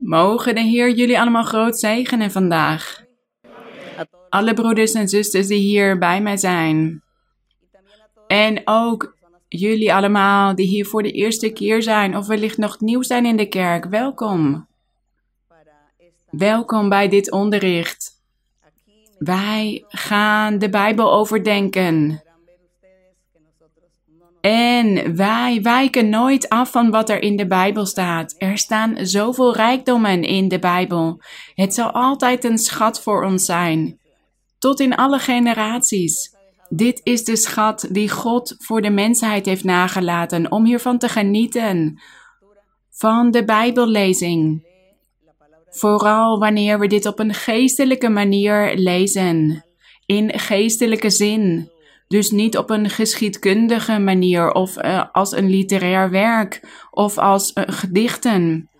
Mogen de Heer jullie allemaal groot zegenen vandaag. Alle broeders en zusters die hier bij mij zijn. En ook jullie allemaal die hier voor de eerste keer zijn of wellicht nog nieuw zijn in de kerk. Welkom. Welkom bij dit onderricht. Wij gaan de Bijbel overdenken. En wij wijken nooit af van wat er in de Bijbel staat. Er staan zoveel rijkdommen in de Bijbel. Het zal altijd een schat voor ons zijn. Tot in alle generaties. Dit is de schat die God voor de mensheid heeft nagelaten om hiervan te genieten. Van de Bijbellezing. Vooral wanneer we dit op een geestelijke manier lezen. In geestelijke zin. Dus niet op een geschiedkundige manier of uh, als een literair werk of als uh, gedichten.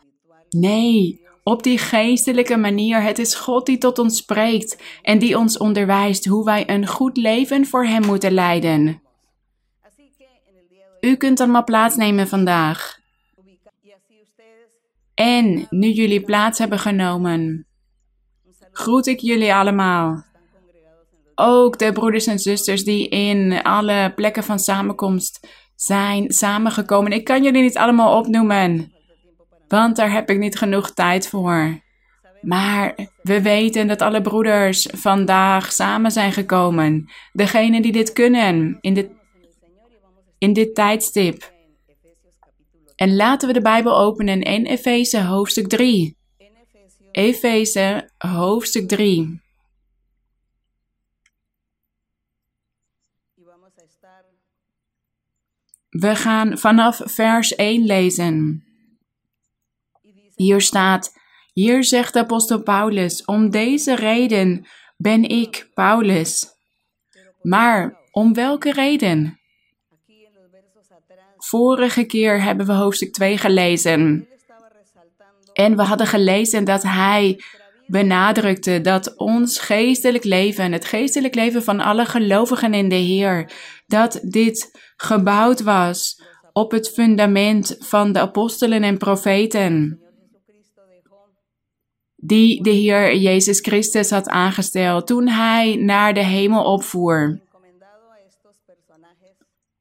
Nee, op die geestelijke manier. Het is God die tot ons spreekt en die ons onderwijst hoe wij een goed leven voor Hem moeten leiden. U kunt allemaal plaatsnemen vandaag. En nu jullie plaats hebben genomen, groet ik jullie allemaal. Ook de broeders en zusters die in alle plekken van samenkomst zijn samengekomen. Ik kan jullie niet allemaal opnoemen, want daar heb ik niet genoeg tijd voor. Maar we weten dat alle broeders vandaag samen zijn gekomen. Degenen die dit kunnen in dit, in dit tijdstip. En laten we de Bijbel openen in Efeze hoofdstuk 3. Efeze hoofdstuk 3. We gaan vanaf vers 1 lezen. Hier staat: Hier zegt de apostel Paulus: Om deze reden ben ik Paulus. Maar om welke reden? Vorige keer hebben we hoofdstuk 2 gelezen. En we hadden gelezen dat hij benadrukte dat ons geestelijk leven, het geestelijk leven van alle gelovigen in de Heer, dat dit gebouwd was op het fundament van de apostelen en profeten, die de Heer Jezus Christus had aangesteld toen hij naar de hemel opvoer.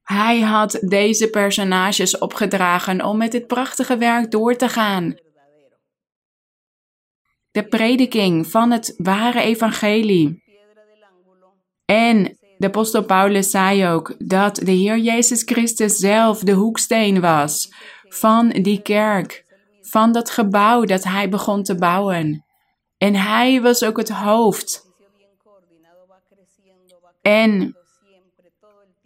Hij had deze personages opgedragen om met dit prachtige werk door te gaan. De prediking van het ware evangelie. En de apostel Paulus zei ook dat de Heer Jezus Christus zelf de hoeksteen was van die kerk, van dat gebouw dat hij begon te bouwen. En hij was ook het hoofd. En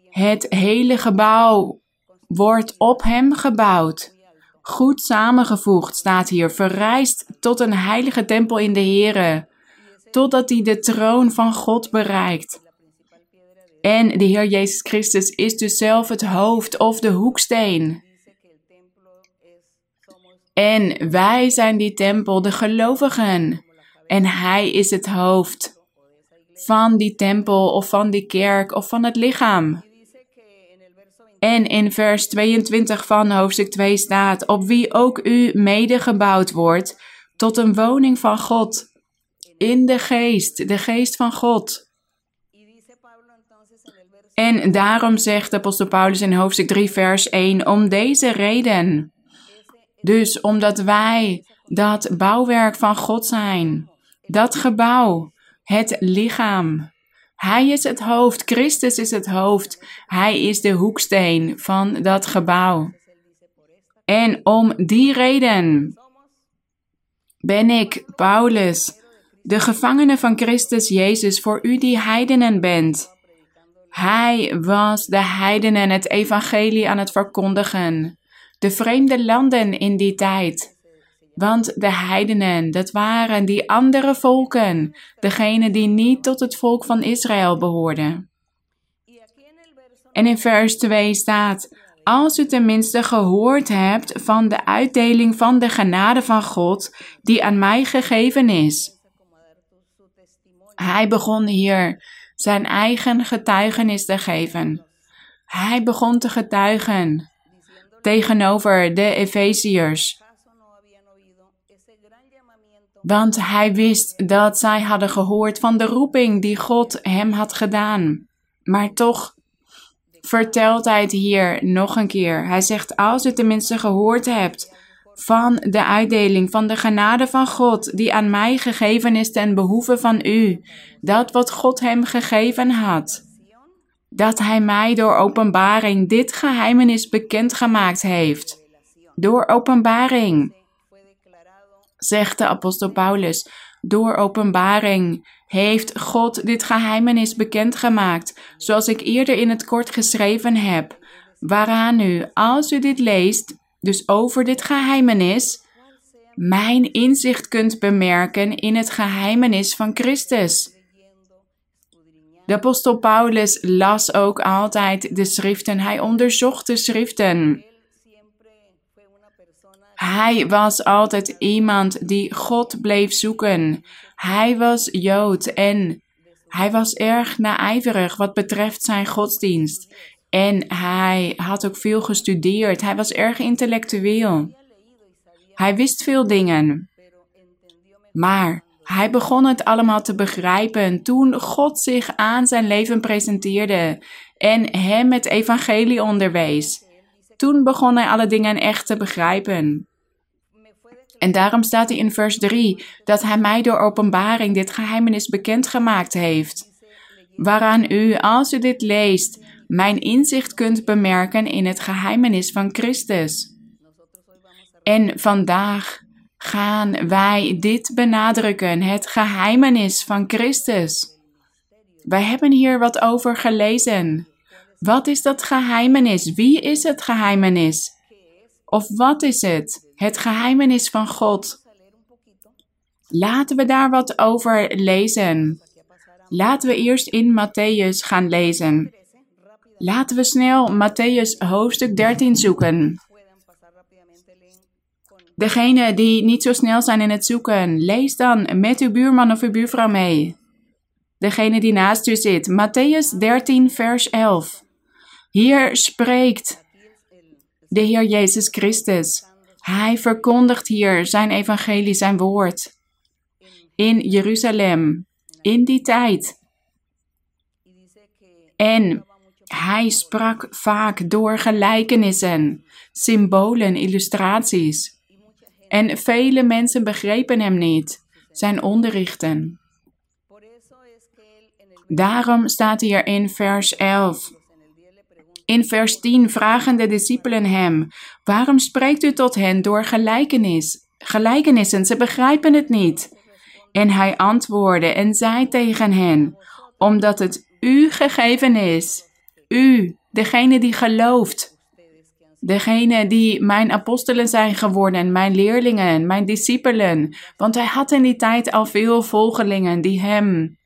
het hele gebouw wordt op hem gebouwd. Goed samengevoegd staat hier, verrijst tot een heilige tempel in de Here, totdat hij de troon van God bereikt. En de Heer Jezus Christus is dus zelf het hoofd of de hoeksteen. En wij zijn die tempel, de gelovigen. En Hij is het hoofd van die tempel of van die kerk of van het lichaam. En in vers 22 van hoofdstuk 2 staat: Op wie ook u mede gebouwd wordt tot een woning van God. In de geest, de geest van God. En daarom zegt de apostel Paulus in hoofdstuk 3, vers 1, om deze reden. Dus omdat wij dat bouwwerk van God zijn, dat gebouw, het lichaam. Hij is het hoofd, Christus is het hoofd, hij is de hoeksteen van dat gebouw. En om die reden ben ik, Paulus, de gevangene van Christus Jezus voor u die heidenen bent. Hij was de heidenen het evangelie aan het verkondigen, de vreemde landen in die tijd. Want de heidenen, dat waren die andere volken, degene die niet tot het volk van Israël behoorden. En in vers 2 staat, als u tenminste gehoord hebt van de uitdeling van de genade van God die aan mij gegeven is. Hij begon hier zijn eigen getuigenis te geven. Hij begon te getuigen tegenover de Efeziërs. Want hij wist dat zij hadden gehoord van de roeping die God hem had gedaan. Maar toch vertelt hij het hier nog een keer. Hij zegt: Als u tenminste gehoord hebt van de uitdeling van de genade van God, die aan mij gegeven is ten behoeve van u, dat wat God hem gegeven had, dat hij mij door openbaring dit geheimenis bekendgemaakt heeft. Door openbaring, zegt de apostel Paulus, door openbaring heeft God dit geheimenis bekendgemaakt, zoals ik eerder in het kort geschreven heb, waaraan u, als u dit leest, dus over dit geheimenis, mijn inzicht kunt bemerken in het geheimenis van Christus. De apostel Paulus las ook altijd de schriften, hij onderzocht de schriften. Hij was altijd iemand die God bleef zoeken. Hij was Jood en hij was erg naijverig wat betreft zijn godsdienst. En hij had ook veel gestudeerd. Hij was erg intellectueel. Hij wist veel dingen. Maar hij begon het allemaal te begrijpen toen God zich aan zijn leven presenteerde en hem het evangelie onderwees. Toen begon hij alle dingen echt te begrijpen. En daarom staat hij in vers 3 dat hij mij door openbaring dit geheimenis bekendgemaakt heeft. Waaraan u, als u dit leest, mijn inzicht kunt bemerken in het geheimenis van Christus. En vandaag gaan wij dit benadrukken, het geheimenis van Christus. Wij hebben hier wat over gelezen. Wat is dat geheimenis? Wie is het geheimenis? Of wat is het? Het geheimenis van God. Laten we daar wat over lezen. Laten we eerst in Matthäus gaan lezen. Laten we snel Matthäus hoofdstuk 13 zoeken. Degene die niet zo snel zijn in het zoeken, lees dan met uw buurman of uw buurvrouw mee. Degene die naast u zit, Matthäus 13, vers 11. Hier spreekt de Heer Jezus Christus. Hij verkondigt hier zijn evangelie, zijn woord. In Jeruzalem, in die tijd. En hij sprak vaak door gelijkenissen, symbolen, illustraties. En vele mensen begrepen hem niet, zijn onderrichten. Daarom staat hier in vers 11. In vers 10 vragen de discipelen hem: Waarom spreekt u tot hen door gelijkenis? Gelijkenissen, ze begrijpen het niet. En hij antwoordde en zei tegen hen: Omdat het u gegeven is, u, degene die gelooft, Degene die mijn apostelen zijn geworden, mijn leerlingen, mijn discipelen. Want hij had in die tijd al veel volgelingen die hem,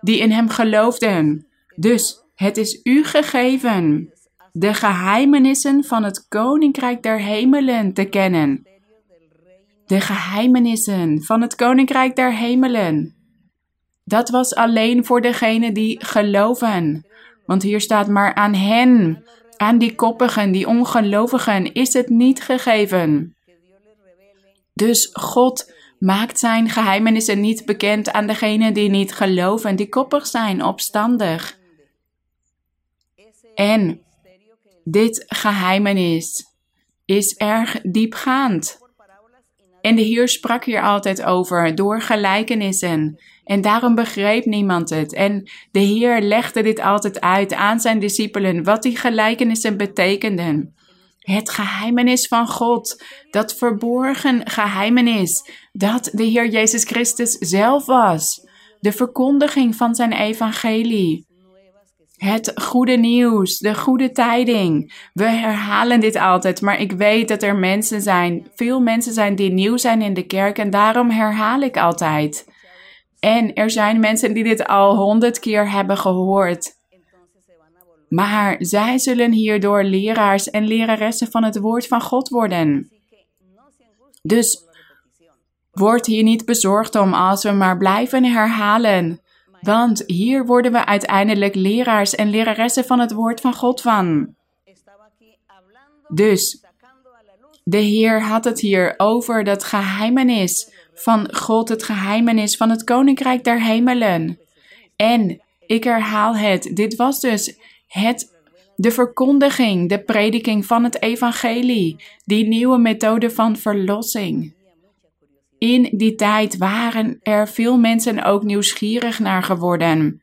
die in hem geloofden. Dus het is u gegeven de geheimenissen van het koninkrijk der hemelen te kennen. De geheimenissen van het koninkrijk der hemelen. Dat was alleen voor degene die geloven. Want hier staat maar aan hen aan die koppigen, die ongelovigen, is het niet gegeven. Dus God maakt zijn geheimenissen niet bekend aan degenen die niet geloven, die koppig zijn, opstandig. En dit geheimenis is erg diepgaand. En de Heer sprak hier altijd over door gelijkenissen. En daarom begreep niemand het. En de Heer legde dit altijd uit aan zijn discipelen, wat die gelijkenissen betekenden. Het geheimenis van God, dat verborgen geheimenis, dat de Heer Jezus Christus zelf was. De verkondiging van zijn evangelie. Het goede nieuws, de goede tijding. We herhalen dit altijd, maar ik weet dat er mensen zijn, veel mensen zijn die nieuw zijn in de kerk en daarom herhaal ik altijd. En er zijn mensen die dit al honderd keer hebben gehoord. Maar zij zullen hierdoor leraars en leraressen van het woord van God worden. Dus word hier niet bezorgd om als we maar blijven herhalen. Want hier worden we uiteindelijk leraars en leraressen van het woord van God van. Dus de Heer had het hier over dat geheimenis van God, het geheimenis van het koninkrijk der hemelen. En ik herhaal het, dit was dus het, de verkondiging, de prediking van het evangelie, die nieuwe methode van verlossing. In die tijd waren er veel mensen ook nieuwsgierig naar geworden.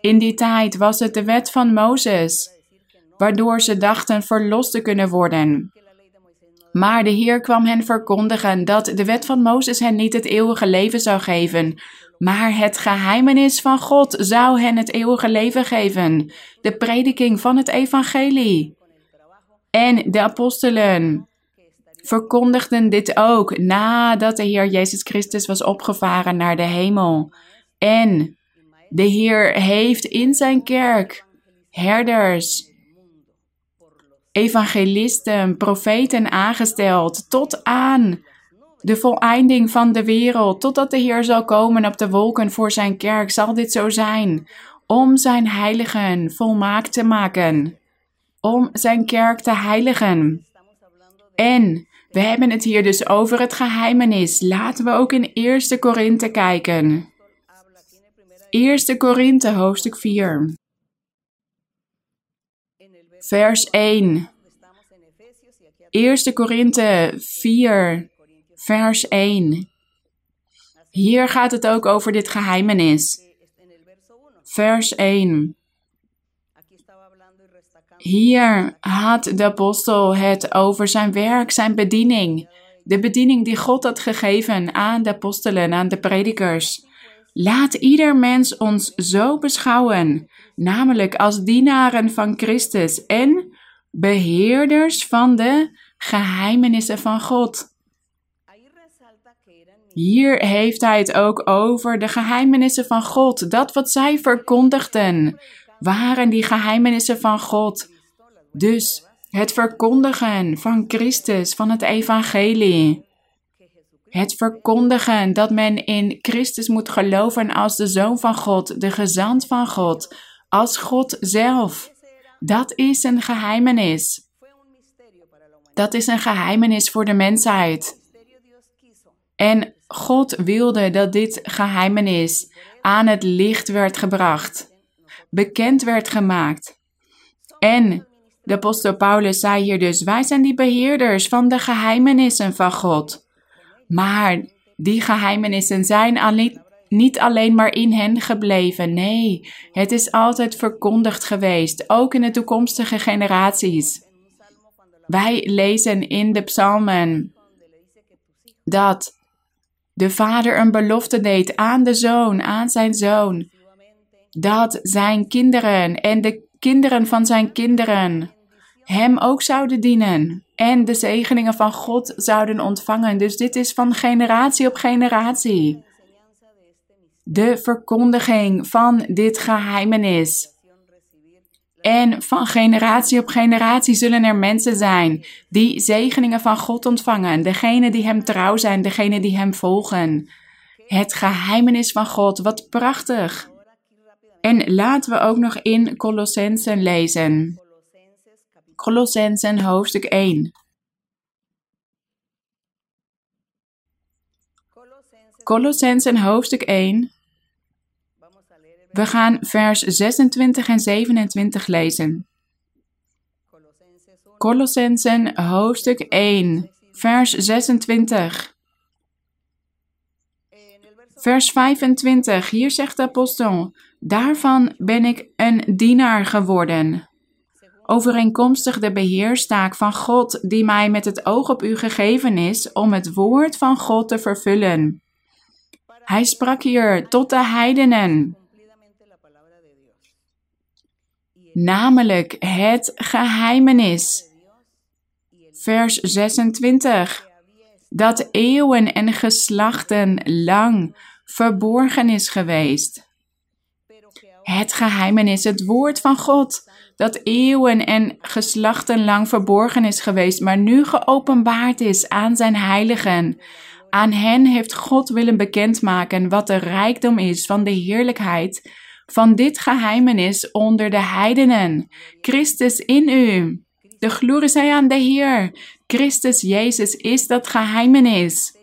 In die tijd was het de wet van Mozes, waardoor ze dachten verlost te kunnen worden. Maar de Heer kwam hen verkondigen dat de wet van Mozes hen niet het eeuwige leven zou geven, maar het geheimenis van God zou hen het eeuwige leven geven, de prediking van het evangelie. En de apostelen verkondigden dit ook nadat de Heer Jezus Christus was opgevaren naar de hemel. En de Heer heeft in zijn kerk herders, evangelisten, profeten aangesteld tot aan de voleinding van de wereld, totdat de Heer zal komen op de wolken voor zijn kerk, zal dit zo zijn, om zijn heiligen volmaakt te maken, om zijn kerk te heiligen. En we hebben het hier dus over het geheimenis. Laten we ook in 1 Korinthe kijken. 1 Korinthe hoofdstuk 4. Vers 1. 1 Korinthe 4 vers 1. Hier gaat het ook over dit geheimenis. Vers 1. Hier had de apostel het over zijn werk, zijn bediening. De bediening die God had gegeven aan de apostelen, aan de predikers. Laat ieder mens ons zo beschouwen, namelijk als dienaren van Christus en beheerders van de geheimenissen van God. Hier heeft hij het ook over de geheimenissen van God. Dat wat zij verkondigden, waren die geheimenissen van God. Dus het verkondigen van Christus, van het evangelie. Het verkondigen dat men in Christus moet geloven als de Zoon van God, de gezant van God, als God zelf. Dat is een geheimenis. Dat is een geheimenis voor de mensheid. En God wilde dat dit geheimenis aan het licht werd gebracht, bekend werd gemaakt. En de apostel Paulus zei hier dus: Wij zijn die beheerders van de geheimenissen van God. Maar die geheimenissen zijn alleen, niet alleen maar in hen gebleven. Nee, het is altijd verkondigd geweest, ook in de toekomstige generaties. Wij lezen in de psalmen dat de vader een belofte deed aan de zoon, aan zijn zoon, dat zijn kinderen en de kinderen van zijn kinderen hem ook zouden dienen en de zegeningen van God zouden ontvangen. Dus dit is van generatie op generatie. De verkondiging van dit geheimenis. En van generatie op generatie zullen er mensen zijn die zegeningen van God ontvangen. Degene die Hem trouw zijn, degene die Hem volgen. Het geheimenis van God, wat prachtig. En laten we ook nog in Colossensen lezen. Colossensen hoofdstuk 1. Colossensen hoofdstuk 1 we gaan vers 26 en 27 lezen. Colossensen hoofdstuk 1, vers 26. Vers 25, hier zegt de apostel, daarvan ben ik een dienaar geworden, overeenkomstig de beheerstaak van God die mij met het oog op u gegeven is om het woord van God te vervullen. Hij sprak hier tot de heidenen, namelijk het geheimenis. Vers 26. Dat eeuwen en geslachten lang verborgen is geweest. Het geheimenis, het woord van God, dat eeuwen en geslachten lang verborgen is geweest, maar nu geopenbaard is aan zijn heiligen. Aan hen heeft God willen bekendmaken wat de rijkdom is van de heerlijkheid van dit geheimenis onder de heidenen. Christus in u. De glorie zij aan de Heer. Christus Jezus is dat geheimenis.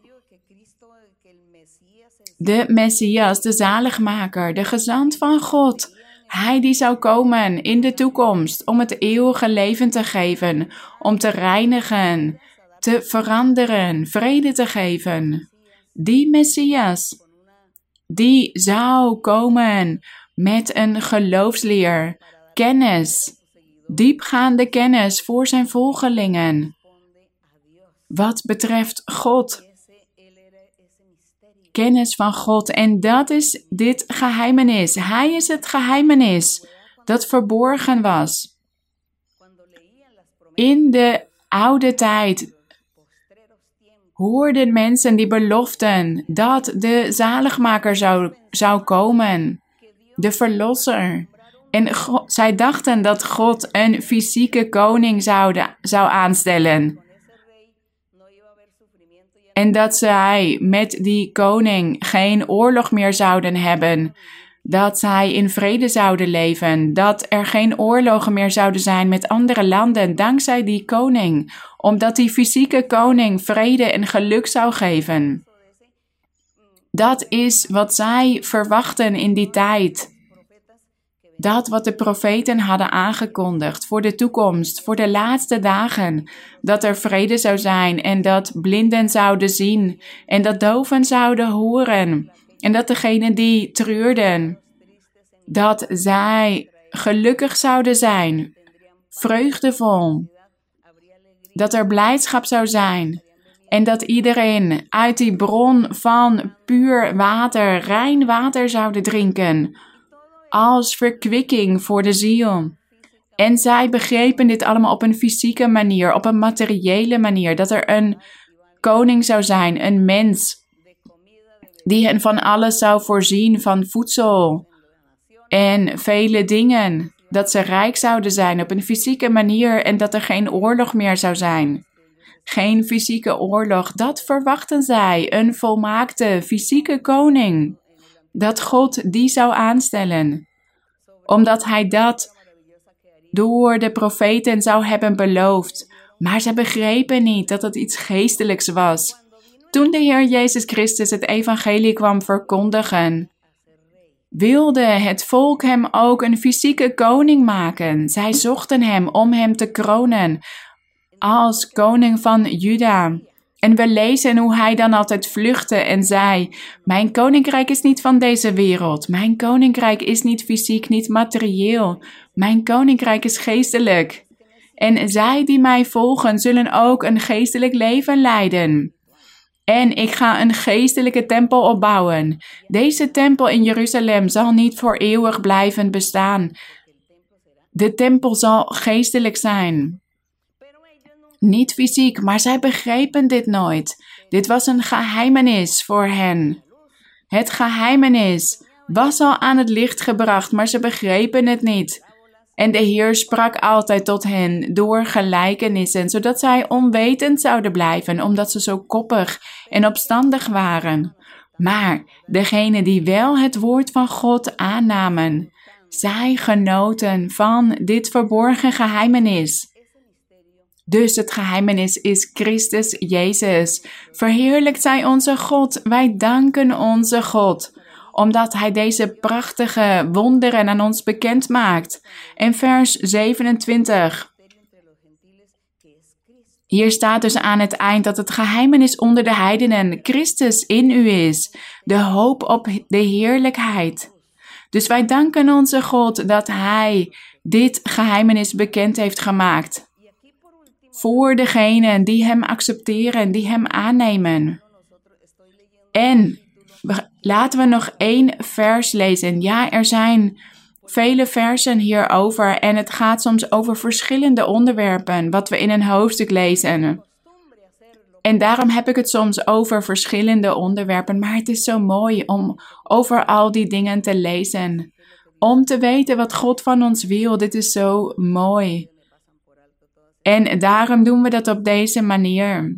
de Messias, de zaligmaker, de gezant van God. Hij die zou komen in de toekomst om het eeuwige leven te geven, om te reinigen, te veranderen, vrede te geven. Die Messias, die zou komen met een geloofsleer, kennis, diepgaande kennis voor zijn volgelingen. Wat betreft God, kennis van God. En dat is dit geheimenis. Hij is het geheimenis dat verborgen was. In de oude tijd hoorden mensen die beloften dat de zaligmaker zou, zou komen, de verlosser. En zij dachten dat God een fysieke koning zou, aanstellen. En dat zij met die koning geen oorlog meer zouden hebben. Dat zij in vrede zouden leven. Dat er geen oorlogen meer zouden zijn met andere landen dankzij die koning. Omdat die fysieke koning vrede en geluk zou geven. Dat is wat zij verwachten in die tijd dat wat de profeten hadden aangekondigd voor de toekomst, voor de laatste dagen, dat er vrede zou zijn en dat blinden zouden zien en dat doven zouden horen en dat degenen die treurden, dat zij gelukkig zouden zijn, vreugdevol, dat er blijdschap zou zijn en dat iedereen uit die bron van puur water, rein water zouden drinken als verkwikking voor de ziel. En zij begrepen dit allemaal op een fysieke manier, op een materiële manier. Dat er een koning zou zijn, een mens, die hen van alles zou voorzien, van voedsel en vele dingen. Dat ze rijk zouden zijn op een fysieke manier en dat er geen oorlog meer zou zijn. Geen fysieke oorlog, dat verwachten zij, een volmaakte fysieke koning dat God die zou aanstellen, omdat Hij dat door de profeten zou hebben beloofd. Maar ze begrepen niet dat het iets geestelijks was. Toen de Heer Jezus Christus het evangelie kwam verkondigen, wilde het volk hem ook een fysieke koning maken. Zij zochten hem om hem te kronen als koning van Juda. En we lezen hoe hij dan altijd vluchtte en zei: Mijn koninkrijk is niet van deze wereld. Mijn koninkrijk is niet fysiek, niet materieel. Mijn koninkrijk is geestelijk. En zij die mij volgen, zullen ook een geestelijk leven leiden. En ik ga een geestelijke tempel opbouwen. Deze tempel in Jeruzalem zal niet voor eeuwig blijven bestaan. De tempel zal geestelijk zijn. Niet fysiek, maar zij begrepen dit nooit. Dit was een geheimenis voor hen. Het geheimenis was al aan het licht gebracht, maar ze begrepen het niet. En de Heer sprak altijd tot hen door gelijkenissen, zodat zij onwetend zouden blijven, omdat ze zo koppig en opstandig waren. Maar degenen die wel het woord van God aannamen, zij genoten van dit verborgen geheimenis. Dus het geheimenis is Christus Jezus. Verheerlijkt zij onze God. Wij danken onze God omdat Hij deze prachtige wonderen aan ons bekend maakt. In vers 27. Hier staat dus aan het eind dat het geheimenis onder de heidenen Christus in u is, de hoop op de heerlijkheid. Dus wij danken onze God dat Hij dit geheimenis bekend heeft gemaakt voor degenen die Hem accepteren, die Hem aannemen. En laten we nog één vers lezen. Ja, er zijn vele versen hierover en het gaat soms over verschillende onderwerpen, wat we in een hoofdstuk lezen. En daarom heb ik het soms over verschillende onderwerpen, maar het is zo mooi om over al die dingen te lezen. Om te weten wat God van ons wil, dit is zo mooi. En daarom doen we dat op deze manier.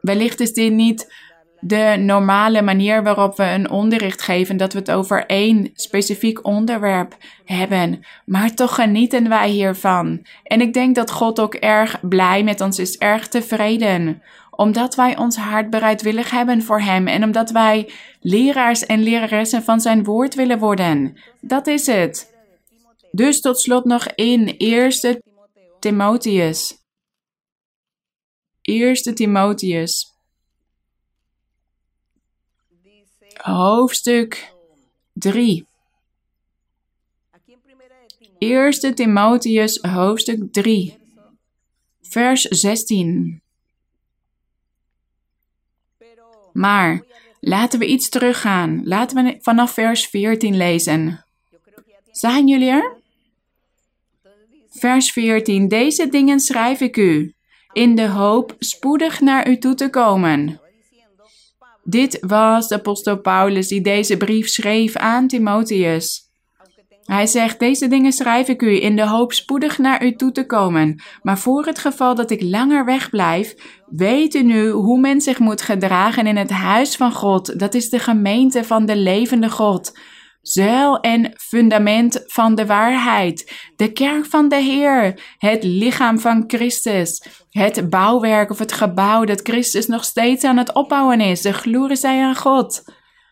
Wellicht is dit niet de normale manier waarop we een onderricht geven, dat we het over één specifiek onderwerp hebben. Maar toch genieten wij hiervan. En ik denk dat God ook erg blij met ons is, erg tevreden. Omdat wij ons hart bereidwillig hebben voor Hem en omdat wij leraars en leraressen van Zijn woord willen worden. Dat is het. Dus tot slot nog in Eerste Timotheus. Eerste Timotheus. Hoofdstuk 3. Eerste Timotheus hoofdstuk 3. Vers 16. Maar laten we iets teruggaan. Laten we vanaf vers 14 lezen. Zijn jullie er? Vers 14. Deze dingen schrijf ik u, in de hoop spoedig naar u toe te komen. Dit was de apostel Paulus die deze brief schreef aan Timotheus. Hij zegt: Deze dingen schrijf ik u in de hoop spoedig naar u toe te komen. Maar voor het geval dat ik langer wegblijf, weet u nu hoe men zich moet gedragen in het huis van God. Dat is de gemeente van de levende God zuil en fundament van de waarheid, de kerk van de Heer, het lichaam van Christus, het bouwwerk of het gebouw dat Christus nog steeds aan het opbouwen is. De glorie zij aan God.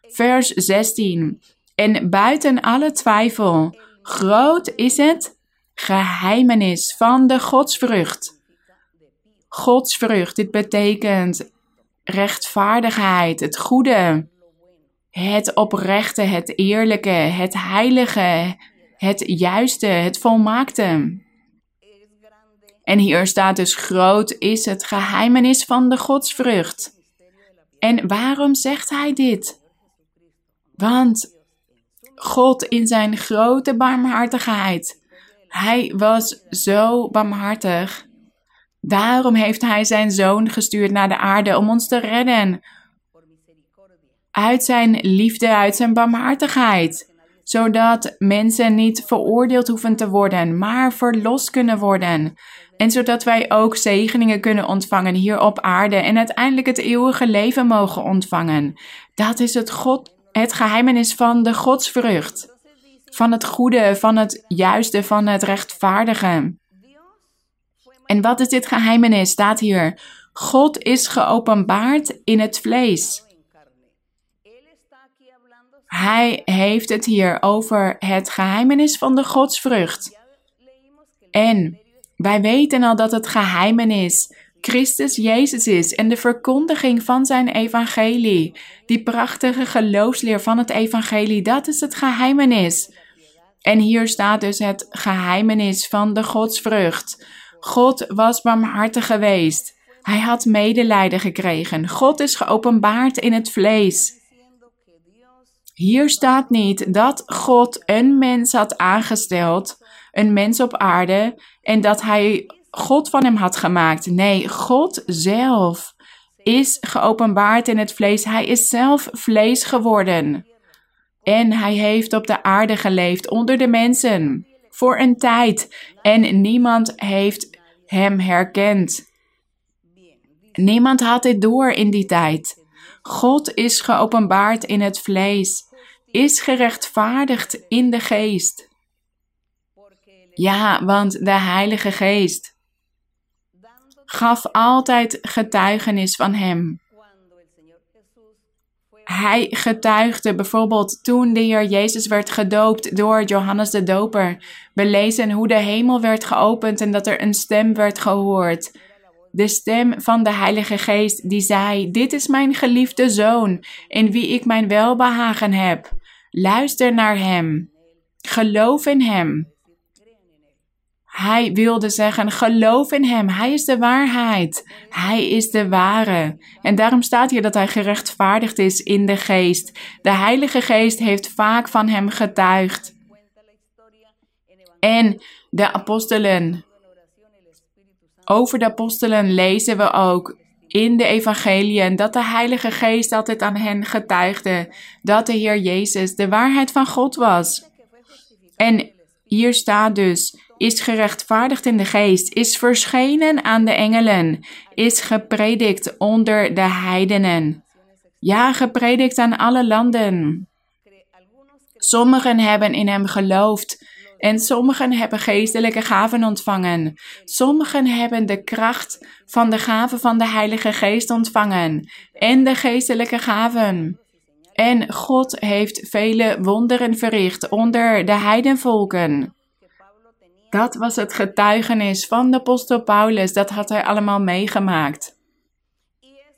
Vers 16. En buiten alle twijfel, groot is het geheimenis van de godsvrucht. Godsvrucht, dit betekent rechtvaardigheid, het goede het oprechte, het eerlijke, het heilige, het juiste, het volmaakte. En hier staat dus groot is het geheimenis van de godsvrucht. En waarom zegt hij dit? Want God in zijn grote barmhartigheid, hij was zo barmhartig. Daarom heeft hij zijn zoon gestuurd naar de aarde om ons te redden, uit zijn liefde, uit zijn barmhartigheid. Zodat mensen niet veroordeeld hoeven te worden, maar verlost kunnen worden. En zodat wij ook zegeningen kunnen ontvangen hier op aarde en uiteindelijk het eeuwige leven mogen ontvangen. Dat is het, God, het geheimenis van de godsvrucht. Van het goede, van het juiste, van het rechtvaardige. En wat is dit geheimenis? Staat hier. God is geopenbaard in het vlees. Hij heeft het hier over het geheimenis van de godsvrucht. En wij weten al dat het geheimenis Christus Jezus is en de verkondiging van zijn evangelie. Die prachtige geloofsleer van het evangelie, dat is het geheimenis. En hier staat dus het geheimenis van de godsvrucht. God was barmhartig geweest. Hij had medelijden gekregen. God is geopenbaard in het vlees. Hier staat niet dat God een mens had aangesteld, een mens op aarde, en dat hij God van hem had gemaakt. Nee, God zelf is geopenbaard in het vlees. Hij is zelf vlees geworden. En hij heeft op de aarde geleefd onder de mensen voor een tijd. En niemand heeft hem herkend. Niemand had dit door in die tijd. God is geopenbaard in het vlees is gerechtvaardigd in de geest. Ja, want de Heilige Geest gaf altijd getuigenis van Hem. Hij getuigde bijvoorbeeld toen de Heer Jezus werd gedoopt door Johannes de Doper. We lezen hoe de hemel werd geopend en dat er een stem werd gehoord. De stem van de Heilige Geest die zei: Dit is mijn geliefde zoon, in wie ik mijn welbehagen heb. Luister naar Hem. Geloof in Hem. Hij wilde zeggen: geloof in Hem. Hij is de waarheid. Hij is de ware. En daarom staat hier dat Hij gerechtvaardigd is in de geest. De Heilige Geest heeft vaak van Hem getuigd. En de apostelen. Over de apostelen lezen we ook in de evangeliën dat de Heilige Geest altijd aan hen getuigde dat de Heer Jezus de waarheid van God was. En hier staat dus, is gerechtvaardigd in de geest, is verschenen aan de engelen, is gepredikt onder de heidenen. Ja, gepredikt aan alle landen. Sommigen hebben in hem geloofd en sommigen hebben geestelijke gaven ontvangen. Sommigen hebben de kracht van de gaven van de Heilige Geest ontvangen en de geestelijke gaven. En God heeft vele wonderen verricht onder de heidenvolken. Dat was het getuigenis van de apostel Paulus, dat had hij allemaal meegemaakt.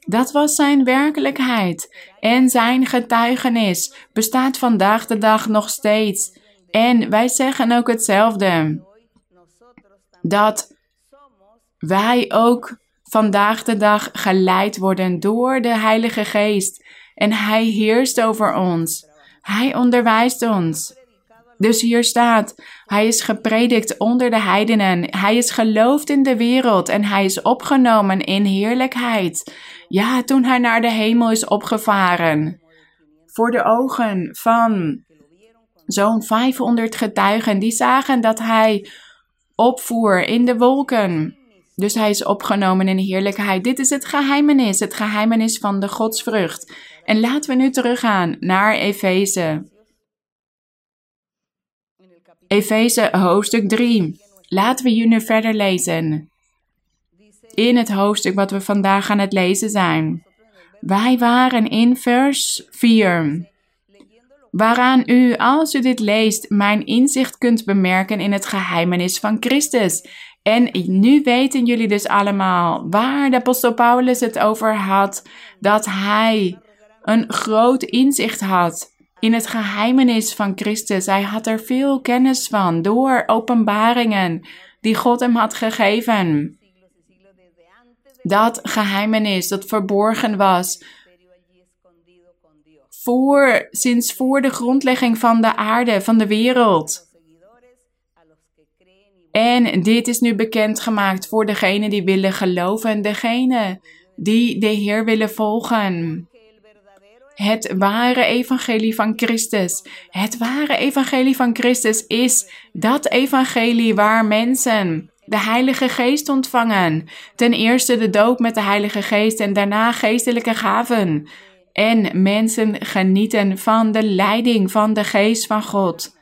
Dat was zijn werkelijkheid en zijn getuigenis bestaat vandaag de dag nog steeds. En wij zeggen ook hetzelfde. Dat wij ook vandaag de dag geleid worden door de Heilige Geest. En Hij heerst over ons. Hij onderwijst ons. Dus hier staat, hij is gepredikt onder de heidenen, hij is geloofd in de wereld en hij is opgenomen in heerlijkheid. Ja, toen hij naar de hemel is opgevaren. Voor de ogen van zo'n 500 getuigen die zagen dat hij opvoer in de wolken. Dus hij is opgenomen in heerlijkheid. Dit is het geheimenis, het geheimenis van de godsvrucht. En laten we nu teruggaan naar Efeze. Efeze hoofdstuk 3. Laten we hier nu verder lezen. In het hoofdstuk wat we vandaag aan het lezen zijn. Wij waren in vers 4 waaraan u, als u dit leest, mijn inzicht kunt bemerken in het geheimenis van Christus. En nu weten jullie dus allemaal waar de apostel Paulus het over had, dat hij een groot inzicht had in het geheimenis van Christus. Hij had er veel kennis van door openbaringen die God hem had gegeven. Dat geheimenis dat verborgen was voor, sinds voor de grondlegging van de aarde, van de wereld. En dit is nu bekendgemaakt voor degenen die willen geloven, degenen die de Heer willen volgen. Het ware evangelie van Christus. Het ware evangelie van Christus is dat evangelie waar mensen de Heilige Geest ontvangen. Ten eerste de doop met de Heilige Geest en daarna geestelijke gaven. En mensen genieten van de leiding van de Geest van God.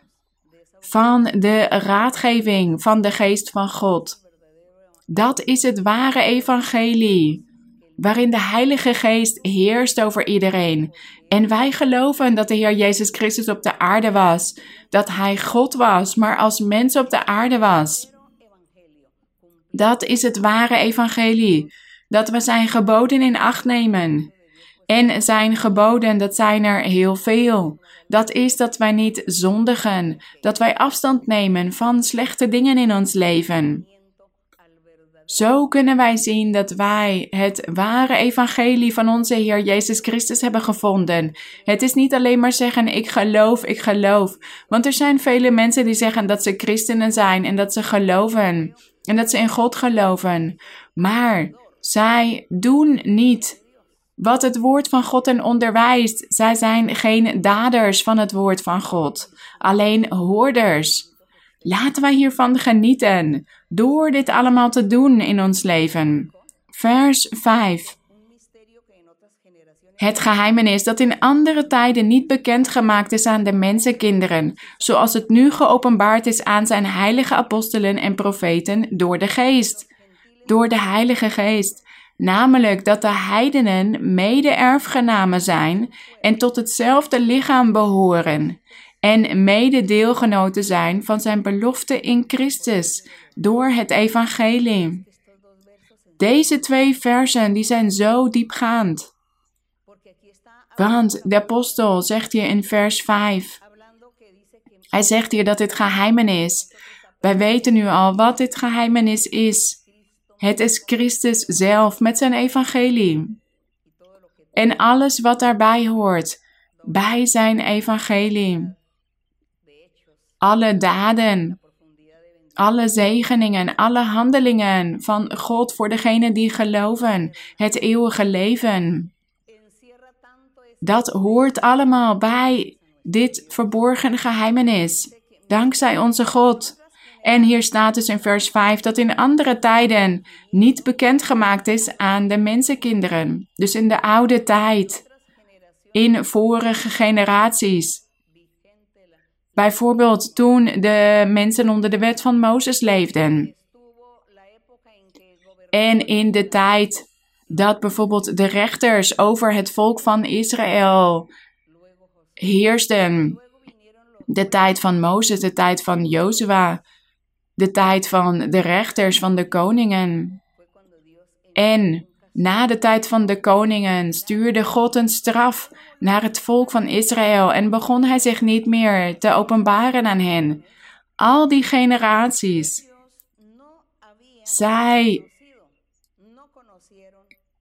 Van de raadgeving van de Geest van God. Dat is het ware evangelie waarin de Heilige Geest heerst over iedereen. En wij geloven dat de Heer Jezus Christus op de aarde was, dat Hij God was, maar als mens op de aarde was. Dat is het ware evangelie, dat we zijn geboden in acht nemen. En zijn geboden, dat zijn er heel veel. Dat is dat wij niet zondigen, dat wij afstand nemen van slechte dingen in ons leven. Zo kunnen wij zien dat wij het ware evangelie van onze Heer Jezus Christus hebben gevonden. Het is niet alleen maar zeggen ik geloof, ik geloof. Want er zijn vele mensen die zeggen dat ze christenen zijn en dat ze geloven en dat ze in God geloven. Maar zij doen niet wat het woord van God hen onderwijst. Zij zijn geen daders van het woord van God, alleen hoorders. Laten wij hiervan genieten door dit allemaal te doen in ons leven. Vers 5. Het geheimenis dat in andere tijden niet bekendgemaakt is aan de mensenkinderen, zoals het nu geopenbaard is aan zijn heilige apostelen en profeten door de Geest. Door de Heilige Geest namelijk dat de heidenen mede-erfgenamen zijn en tot hetzelfde lichaam behoren en mede-deelgenoten zijn van zijn belofte in Christus door het evangelie. Deze twee versen die zijn zo diepgaand. Want de apostel zegt hier in vers 5. Hij zegt hier dat dit geheimenis. Wij weten nu al wat dit geheimenis is. Het is Christus zelf met zijn evangelie. En alles wat daarbij hoort, bij zijn evangelie. Alle daden, alle zegeningen, alle handelingen van God voor degenen die geloven, het eeuwige leven. Dat hoort allemaal bij dit verborgen geheimenis. Dankzij onze God. En hier staat dus in vers 5 dat in andere tijden niet bekendgemaakt is aan de mensenkinderen. Dus in de oude tijd. in vorige generaties. Bijvoorbeeld toen de mensen onder de wet van Mozes leefden. En in de tijd dat bijvoorbeeld de rechters over het volk van Israël heersten. De tijd van Mozes, de tijd van Jozua, de tijd van de rechters, van de koningen. En na de tijd van de koningen stuurde God een straf naar het volk van Israël en begon hij zich niet meer te openbaren aan hen. Al die generaties. Zij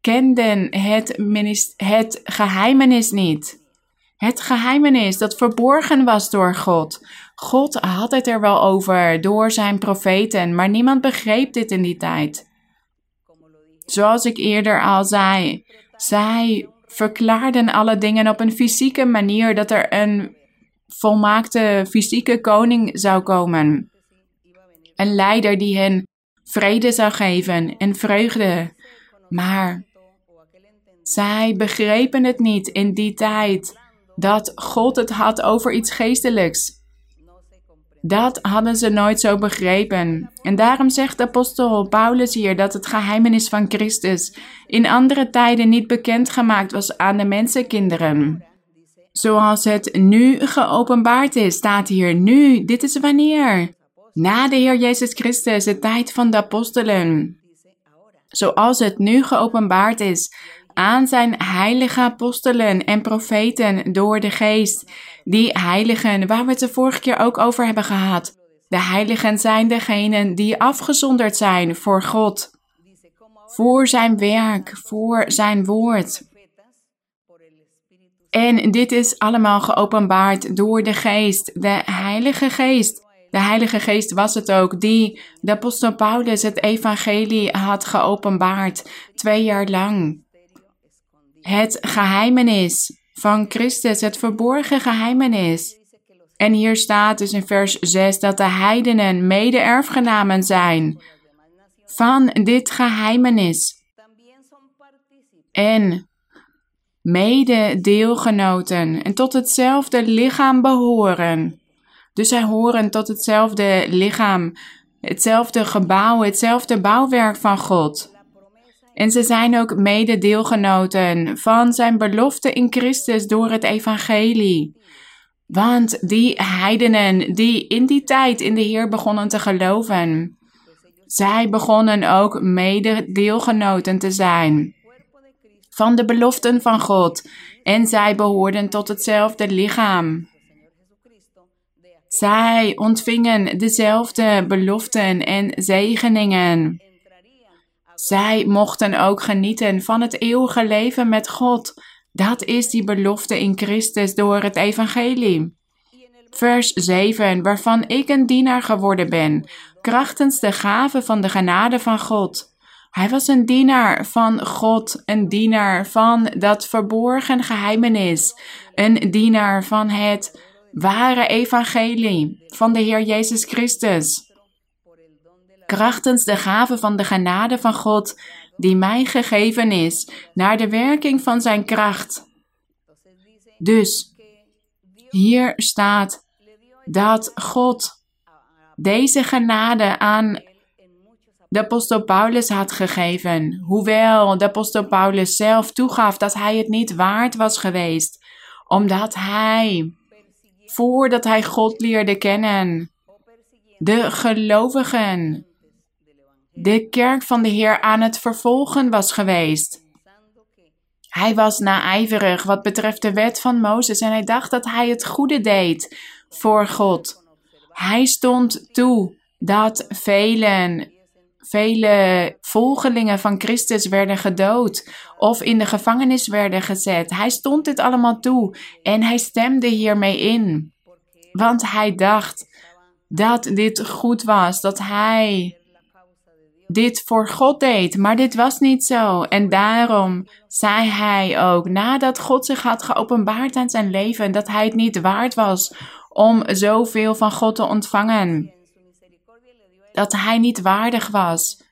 kenden het, het geheimenis niet. Het geheimenis dat verborgen was door God. God had het er wel over door zijn profeten, maar niemand begreep dit in die tijd. Zoals ik eerder al zei, zij verklaarden alle dingen op een fysieke manier dat er een volmaakte fysieke koning zou komen. Een leider die hen vrede zou geven en vreugde. Maar zij begrepen het niet in die tijd dat God het had over iets geestelijks. Dat hadden ze nooit zo begrepen. En daarom zegt apostel Paulus hier dat het geheimenis van Christus in andere tijden niet bekendgemaakt was aan de mensenkinderen. Zoals het nu geopenbaard is, staat hier nu. Dit is wanneer? Na de Heer Jezus Christus, de tijd van de apostelen. Zoals het nu geopenbaard is aan zijn heilige apostelen en profeten door de geest. Die heiligen, waar we het de vorige keer ook over hebben gehad. De heiligen zijn degenen die afgezonderd zijn voor God, voor zijn werk, voor zijn woord. En dit is allemaal geopenbaard door de geest, de heilige geest. De heilige geest was het ook die de apostel Paulus het evangelie had geopenbaard, twee jaar lang het geheimenis van Christus, het verborgen geheimenis. En hier staat dus in vers 6 dat de heidenen mede-erfgenamen zijn van dit geheimenis. En mede-deelgenoten en tot hetzelfde lichaam behoren. Dus zij horen tot hetzelfde lichaam, hetzelfde gebouw, hetzelfde bouwwerk van God. En ze zijn ook mede-deelgenoten van zijn belofte in Christus door het evangelie. Want die heidenen die in die tijd in de Heer begonnen te geloven, zij begonnen ook mede-deelgenoten te zijn van de beloften van God. En zij behoorden tot hetzelfde lichaam. Zij ontvingen dezelfde beloften en zegeningen. Zij mochten ook genieten van het eeuwige leven met God. Dat is die belofte in Christus door het evangelie. Vers 7, waarvan ik een dienaar geworden ben, krachtens de gave van de genade van God. Hij was een dienaar van God, een dienaar van dat verborgen geheimenis, een dienaar van het ware evangelie van de Heer Jezus Christus krachtens de gave van de genade van God, die mij gegeven is, naar de werking van zijn kracht. Dus hier staat dat God deze genade aan de apostel Paulus had gegeven, hoewel de apostel Paulus zelf toegaf dat hij het niet waard was geweest, omdat hij, voordat hij God leerde kennen, de gelovigen de kerk van de Heer aan het vervolgen was geweest. Hij was naijverig wat betreft de wet van Mozes en hij dacht dat hij het goede deed voor God. Hij stond toe dat vele volgelingen van Christus werden gedood of in de gevangenis werden gezet. Hij stond dit allemaal toe en hij stemde hiermee in. Want hij dacht dat dit goed was, dat hij dit voor God deed, maar dit was niet zo. En daarom zei hij ook, nadat God zich had geopenbaard aan zijn leven, dat hij het niet waard was om zoveel van God te ontvangen. Dat hij niet waardig was.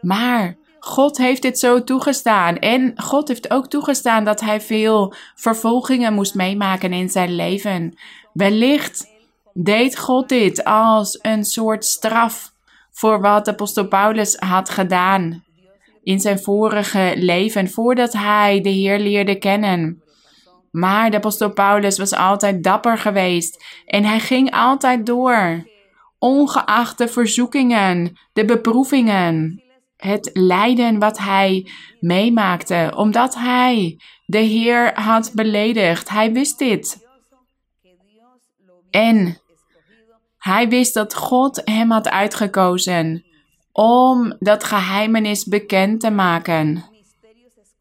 Maar God heeft dit zo toegestaan. En God heeft ook toegestaan dat hij veel vervolgingen moest meemaken in zijn leven. Wellicht deed God dit als een soort straf voor wat apostel Paulus had gedaan in zijn vorige leven, voordat hij de Heer leerde kennen. Maar de apostel Paulus was altijd dapper geweest en hij ging altijd door, ongeacht de verzoekingen, de beproevingen, het lijden wat hij meemaakte, omdat hij de Heer had beledigd. Hij wist dit. En hij wist dat God hem had uitgekozen om dat geheimenis bekend te maken.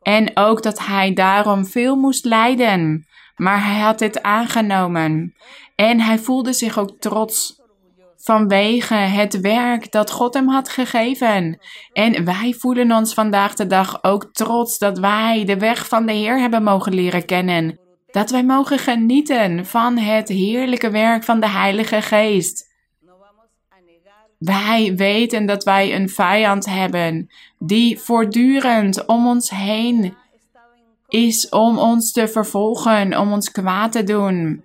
En ook dat hij daarom veel moest lijden. Maar hij had dit aangenomen. En hij voelde zich ook trots vanwege het werk dat God hem had gegeven. En wij voelen ons vandaag de dag ook trots dat wij de weg van de Heer hebben mogen leren kennen. Dat wij mogen genieten van het heerlijke werk van de Heilige Geest. Wij weten dat wij een vijand hebben die voortdurend om ons heen is om ons te vervolgen, om ons kwaad te doen.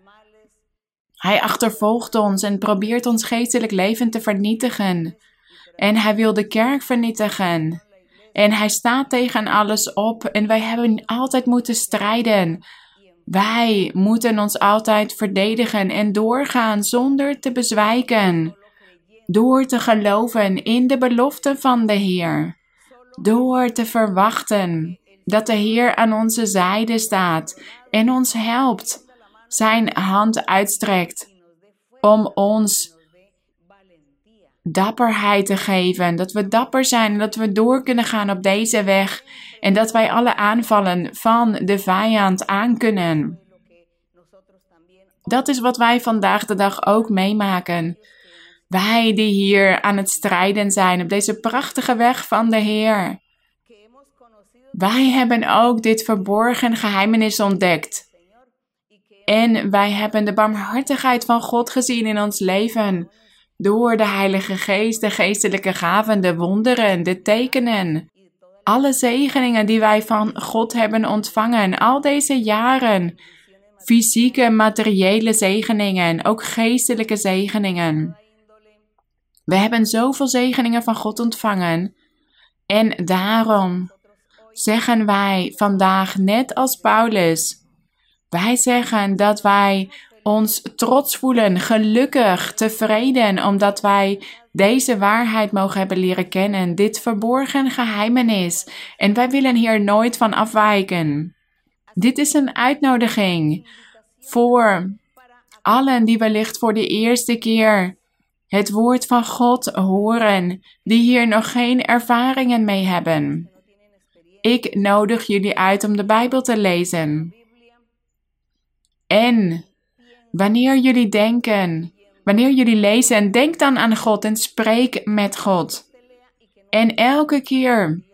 Hij achtervolgt ons en probeert ons geestelijk leven te vernietigen. En hij wil de kerk vernietigen. En hij staat tegen alles op en wij hebben altijd moeten strijden. Wij moeten ons altijd verdedigen en doorgaan zonder te bezwijken. Door te geloven in de belofte van de Heer. Door te verwachten dat de Heer aan onze zijde staat en ons helpt, zijn hand uitstrekt om ons dapperheid te geven. Dat we dapper zijn en dat we door kunnen gaan op deze weg en dat wij alle aanvallen van de vijand aankunnen. Dat is wat wij vandaag de dag ook meemaken. Wij die hier aan het strijden zijn op deze prachtige weg van de Heer. Wij hebben ook dit verborgen geheimenis ontdekt. En wij hebben de barmhartigheid van God gezien in ons leven. Door de Heilige Geest, de geestelijke gaven, de wonderen, de tekenen. Alle zegeningen die wij van God hebben ontvangen, al deze jaren. Fysieke, materiële zegeningen, ook geestelijke zegeningen. We hebben zoveel zegeningen van God ontvangen. En daarom zeggen wij vandaag, net als Paulus, wij zeggen dat wij ons trots voelen, gelukkig, tevreden, omdat wij deze waarheid mogen hebben leren kennen, dit verborgen geheimenis. En wij willen hier nooit van afwijken. Dit is een uitnodiging voor allen die wellicht voor de eerste keer het woord van God horen, die hier nog geen ervaringen mee hebben. Ik nodig jullie uit om de Bijbel te lezen. En wanneer jullie denken, wanneer jullie lezen, denk dan aan God en spreek met God. En elke keer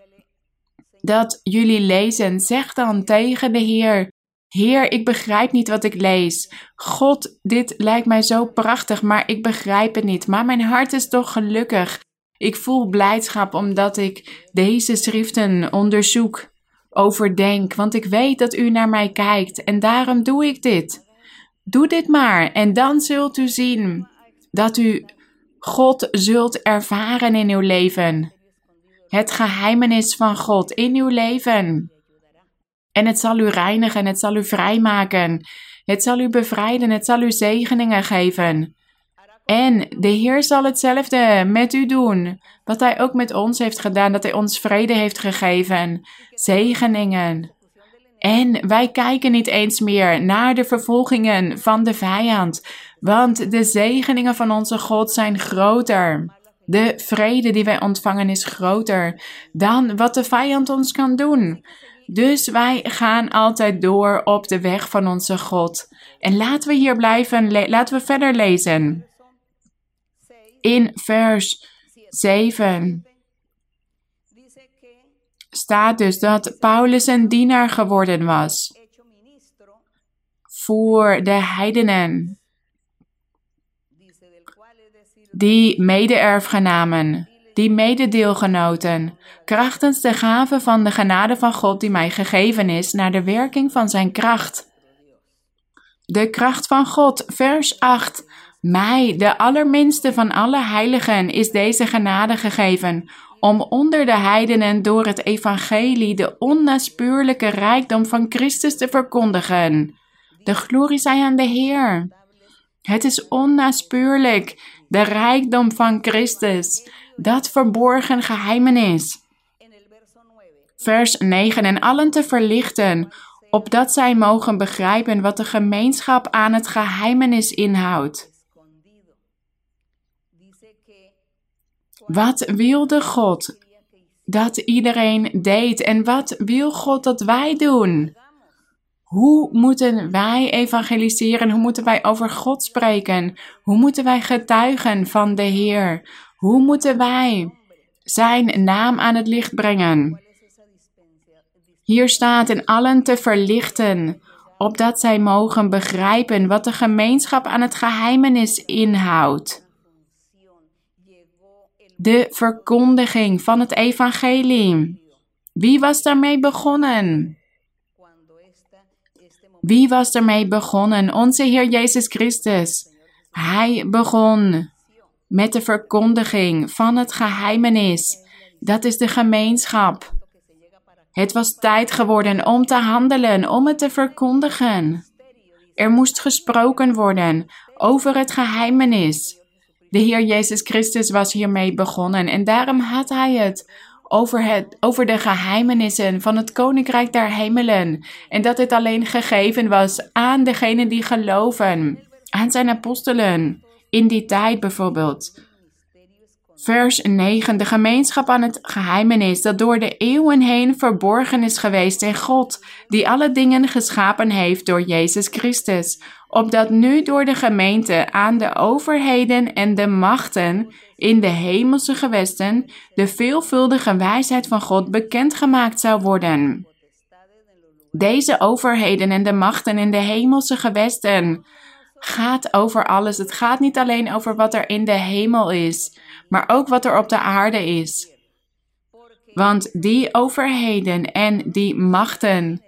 dat jullie lezen, zeg dan tegen de Heer: Heer, ik begrijp niet wat ik lees. God, dit lijkt mij zo prachtig, maar ik begrijp het niet. Maar mijn hart is toch gelukkig. Ik voel blijdschap omdat ik deze schriften onderzoek, overdenk, want ik weet dat u naar mij kijkt en daarom doe ik dit. Doe dit maar en dan zult u zien dat u God zult ervaren in uw leven. Het geheimenis van God in uw leven. En het zal u reinigen, het zal u vrijmaken. Het zal u bevrijden, het zal u zegeningen geven. En de Heer zal hetzelfde met u doen, wat Hij ook met ons heeft gedaan, dat Hij ons vrede heeft gegeven, zegeningen. En wij kijken niet eens meer naar de vervolgingen van de vijand, want de zegeningen van onze God zijn groter. De vrede die wij ontvangen is groter dan wat de vijand ons kan doen. Dus wij gaan altijd door op de weg van onze God. En laten we hier blijven, laten we verder lezen. In vers 7 staat dus dat Paulus een dienaar geworden was voor de heidenen, die mede-erfgenamen die mededeelgenoten, krachtens de gave van de genade van God die mij gegeven is, naar de werking van zijn kracht. De kracht van God, vers 8. Mij, de allerminste van alle heiligen, is deze genade gegeven, om onder de heidenen door het evangelie de onnaspeurlijke rijkdom van Christus te verkondigen. De glorie zij aan de Heer. Het is onnaspeurlijk, de rijkdom van Christus, dat verborgen geheimenis. Vers 9 en allen te verlichten, opdat zij mogen begrijpen wat de gemeenschap aan het geheimenis inhoudt. Wat wilde God dat iedereen deed en wat wil God dat wij doen? Hoe moeten wij evangeliseren? Hoe moeten wij over God spreken? Hoe moeten wij getuigen van de Heer? Hoe moeten wij Zijn naam aan het licht brengen? Hier staat in allen te verlichten, opdat zij mogen begrijpen wat de gemeenschap aan het geheimenis inhoudt. De verkondiging van het evangelie. Wie was daarmee begonnen? Wie was ermee begonnen? Onze Heer Jezus Christus. Hij begon met de verkondiging van het geheimenis. Dat is de gemeenschap. Het was tijd geworden om te handelen, om het te verkondigen. Er moest gesproken worden over het geheimenis. De Heer Jezus Christus was hiermee begonnen en daarom had hij het over, het, over de geheimenissen van het Koninkrijk der Hemelen. En dat het alleen gegeven was aan degenen die geloven, aan zijn apostelen, in die tijd bijvoorbeeld. Vers 9. De gemeenschap aan het geheimenis dat door de eeuwen heen verborgen is geweest in God, die alle dingen geschapen heeft door Jezus Christus, opdat nu door de gemeente aan de overheden en de machten in de hemelse gewesten de veelvuldige wijsheid van God bekendgemaakt zou worden. Deze overheden en de machten in de hemelse gewesten gaat over alles. Het gaat niet alleen over wat er in de hemel is, maar ook wat er op de aarde is. Want die overheden en die machten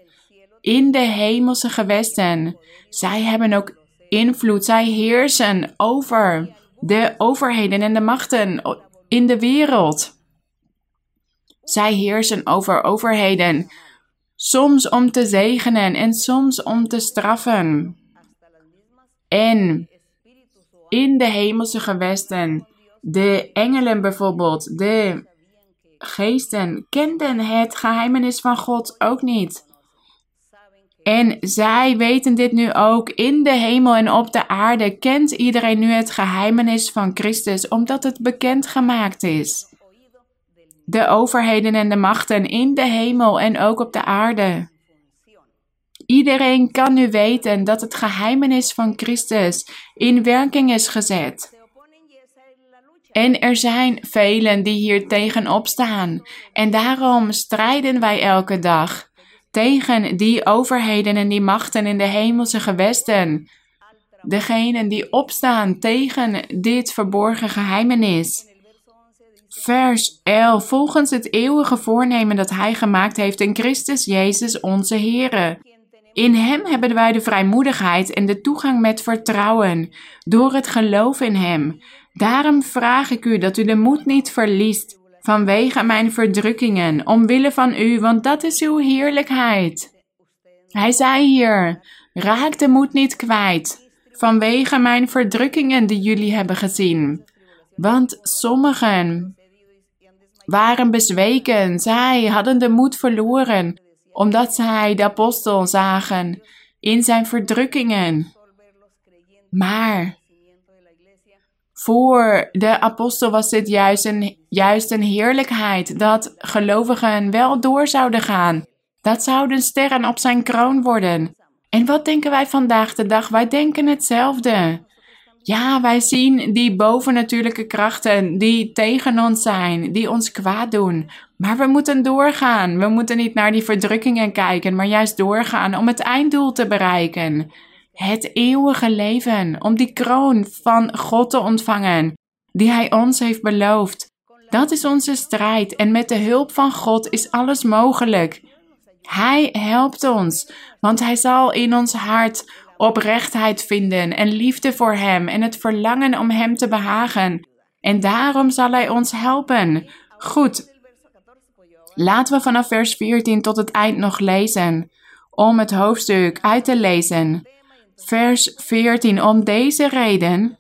in de hemelse gewesten, zij hebben ook invloed, zij heersen over de overheden en de machten in de wereld. Zij heersen over overheden, soms om te zegenen en soms om te straffen. En in de hemelse gewesten, de engelen bijvoorbeeld, de geesten, kenden het geheimenis van God ook niet. En zij weten dit nu ook. In de hemel en op de aarde kent iedereen nu het geheimenis van Christus, omdat het bekend gemaakt is. De overheden en de machten in de hemel en ook op de aarde. Iedereen kan nu weten dat het geheimenis van Christus in werking is gezet. En er zijn velen die hier tegenop staan. En daarom strijden wij elke dag tegen die overheden en die machten in de hemelse gewesten. Degenen die opstaan tegen dit verborgen geheimenis. Vers 11. Volgens het eeuwige voornemen dat Hij gemaakt heeft in Christus Jezus onze Here. In Hem hebben wij de vrijmoedigheid en de toegang met vertrouwen, door het geloof in Hem. Daarom vraag ik u dat u de moed niet verliest vanwege mijn verdrukkingen, omwille van u, want dat is uw heerlijkheid. Hij zei hier, raak de moed niet kwijt, vanwege mijn verdrukkingen die jullie hebben gezien. Want sommigen waren bezweken, zij hadden de moed verloren, omdat zij de apostel zagen in zijn verdrukkingen. Maar voor de apostel was dit juist een, juist een heerlijkheid dat gelovigen wel door zouden gaan. Dat zouden sterren op zijn kroon worden. En wat denken wij vandaag de dag? Wij denken hetzelfde. Ja, wij zien die bovennatuurlijke krachten die tegen ons zijn, die ons kwaad doen. Maar we moeten doorgaan. We moeten niet naar die verdrukkingen kijken, maar juist doorgaan om het einddoel te bereiken het eeuwige leven, om die kroon van God te ontvangen, die Hij ons heeft beloofd, Dat is onze strijd en met de hulp van God is alles mogelijk. Hij helpt ons, want Hij zal in ons hart oprechtheid vinden en liefde voor Hem en het verlangen om Hem te behagen. En daarom zal Hij ons helpen. Goed, laten we vanaf vers 14 tot het eind nog lezen, om het hoofdstuk uit te lezen. Vers 14, om deze reden.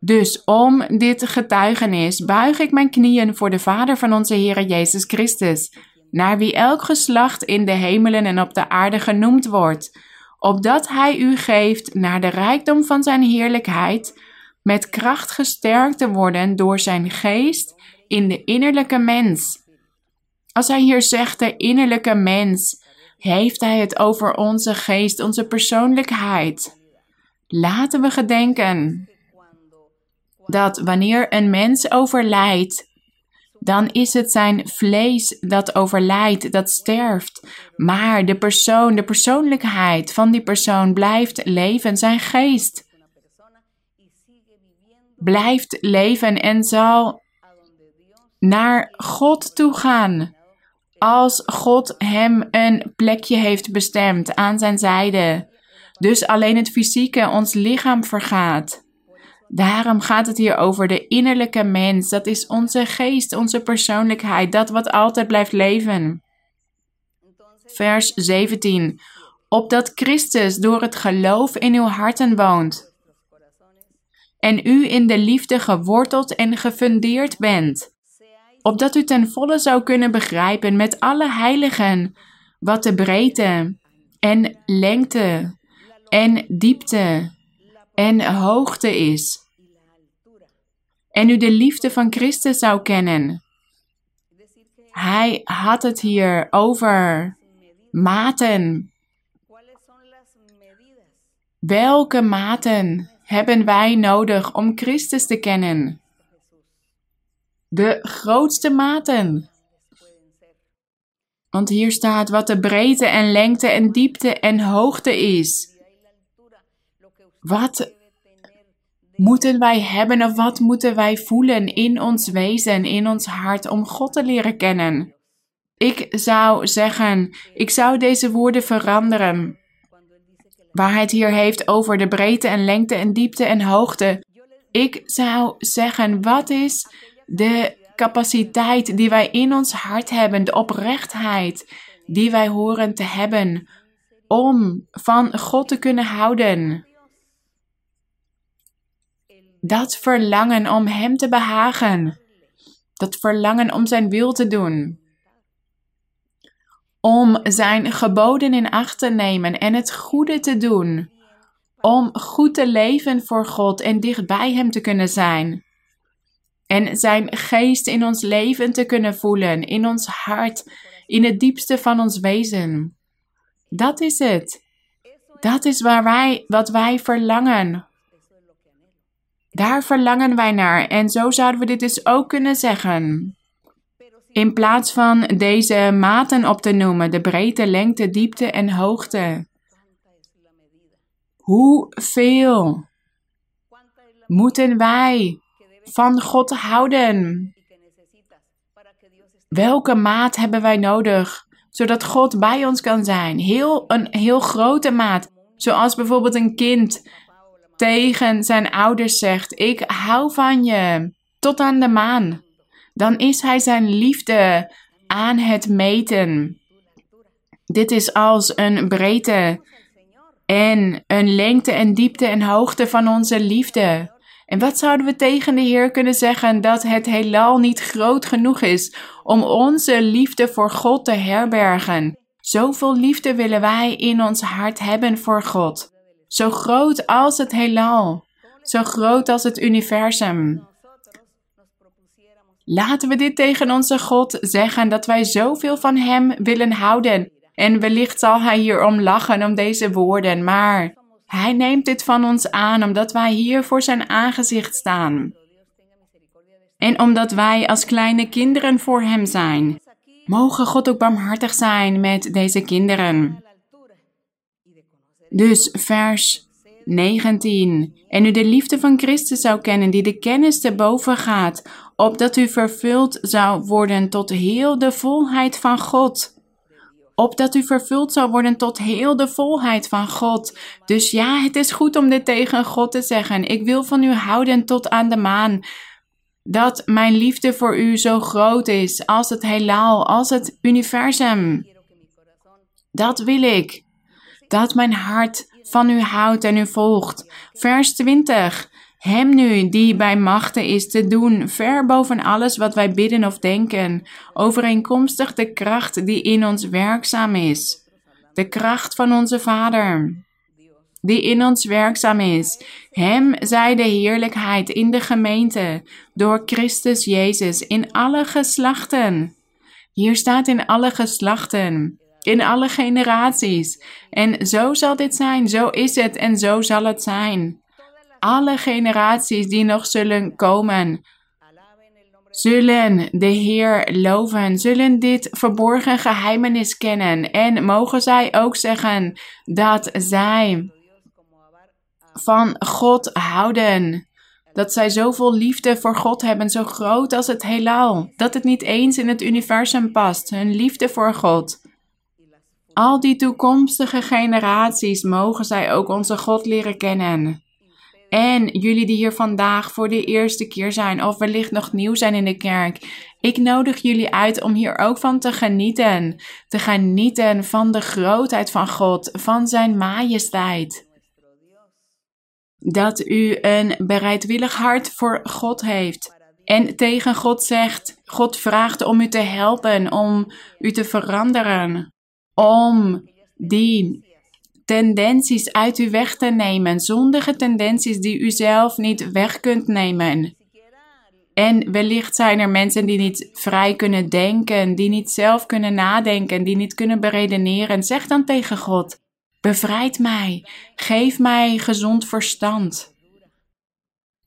Dus om dit getuigenis buig ik mijn knieën voor de Vader van onze Heer Jezus Christus, naar wie elk geslacht in de hemelen en op de aarde genoemd wordt, opdat Hij u geeft naar de rijkdom van Zijn heerlijkheid, met kracht gesterkt te worden door Zijn geest in de innerlijke mens. Als Hij hier zegt de innerlijke mens, heeft Hij het over onze geest, onze persoonlijkheid. Laten we gedenken dat wanneer een mens overlijdt, dan is het zijn vlees dat overlijdt, dat sterft. Maar de persoon, de persoonlijkheid van die persoon blijft leven, zijn geest blijft leven en zal naar God toe gaan. Als God hem een plekje heeft bestemd aan zijn zijde. Dus alleen het fysieke, ons lichaam vergaat. Daarom gaat het hier over de innerlijke mens. Dat is onze geest, onze persoonlijkheid, dat wat altijd blijft leven. Vers 17. Opdat Christus door het geloof in uw harten woont. En u in de liefde geworteld en gefundeerd bent. Opdat u ten volle zou kunnen begrijpen met alle heiligen wat de breedte en lengte en diepte en hoogte is. En u de liefde van Christus zou kennen. Hij had het hier over maten. Welke maten hebben wij nodig om Christus te kennen? De grootste maten. Want hier staat wat de breedte en lengte en diepte en hoogte is. Wat moeten wij hebben of wat moeten wij voelen in ons wezen, in ons hart om God te leren kennen? Ik zou zeggen, ik zou deze woorden veranderen. Waar het hier heeft over de breedte en lengte en diepte en hoogte. Ik zou zeggen, wat is de capaciteit die wij in ons hart hebben, de oprechtheid die wij horen te hebben om van God te kunnen houden? Dat verlangen om Hem te behagen. Dat verlangen om Zijn wil te doen. Om Zijn geboden in acht te nemen en het goede te doen. Om goed te leven voor God en dicht bij Hem te kunnen zijn. En Zijn geest in ons leven te kunnen voelen, in ons hart, in het diepste van ons wezen. Dat is het. Dat is waar wij, wat wij verlangen. Daar verlangen wij naar en zo zouden we dit dus ook kunnen zeggen. In plaats van deze maten op te noemen, de breedte, lengte, diepte en hoogte. Hoeveel moeten wij van God houden? Welke maat hebben wij nodig, zodat God bij ons kan zijn? Heel, een heel grote maat, zoals bijvoorbeeld een kind tegen zijn ouders zegt: Ik hou van je, tot aan de maan, dan is hij zijn liefde aan het meten. Dit is als een breedte en een lengte en diepte en hoogte van onze liefde. En wat zouden we tegen de Heer kunnen zeggen dat het heelal niet groot genoeg is om onze liefde voor God te herbergen? Zoveel liefde willen wij in ons hart hebben voor God. Zo groot als het heelal. Zo groot als het universum. Laten we dit tegen onze God zeggen dat wij zoveel van Hem willen houden. En wellicht zal Hij hierom lachen om deze woorden, maar Hij neemt dit van ons aan omdat wij hier voor Zijn aangezicht staan. En omdat wij als kleine kinderen voor Hem zijn. Mogen God ook barmhartig zijn met deze kinderen. Dus vers 19. En u de liefde van Christus zou kennen, die de kennis te boven gaat, opdat u vervuld zou worden tot heel de volheid van God. Opdat u vervuld zou worden tot heel de volheid van God. Dus ja, het is goed om dit tegen God te zeggen. Ik wil van u houden tot aan de maan. Dat mijn liefde voor u zo groot is als het heelal, als het universum. Dat wil ik. Dat mijn hart van u houdt en u volgt. Vers 20. Hem nu, die bij machten is te doen, ver boven alles wat wij bidden of denken, overeenkomstig de kracht die in ons werkzaam is. De kracht van onze Vader, die in ons werkzaam is. Hem zij de heerlijkheid in de gemeente, door Christus Jezus, in alle geslachten. Hier staat in alle geslachten in alle generaties. En zo zal dit zijn, zo is het en zo zal het zijn. Alle generaties die nog zullen komen, zullen de Heer loven, zullen dit verborgen geheimenis kennen en mogen zij ook zeggen dat zij van God houden. Dat zij zoveel liefde voor God hebben, zo groot als het heelal, dat het niet eens in het universum past, hun liefde voor God. Al die toekomstige generaties mogen zij ook onze God leren kennen. En jullie die hier vandaag voor de eerste keer zijn of wellicht nog nieuw zijn in de kerk, ik nodig jullie uit om hier ook van te genieten. Te genieten van de grootheid van God, van Zijn majesteit. Dat u een bereidwillig hart voor God heeft. En tegen God zegt, God vraagt om u te helpen, om u te veranderen om die tendenties uit u weg te nemen, zondige tendenties die u zelf niet weg kunt nemen. En wellicht zijn er mensen die niet vrij kunnen denken, die niet zelf kunnen nadenken, die niet kunnen beredeneren. Zeg dan tegen God: Bevrijd mij, geef mij gezond verstand.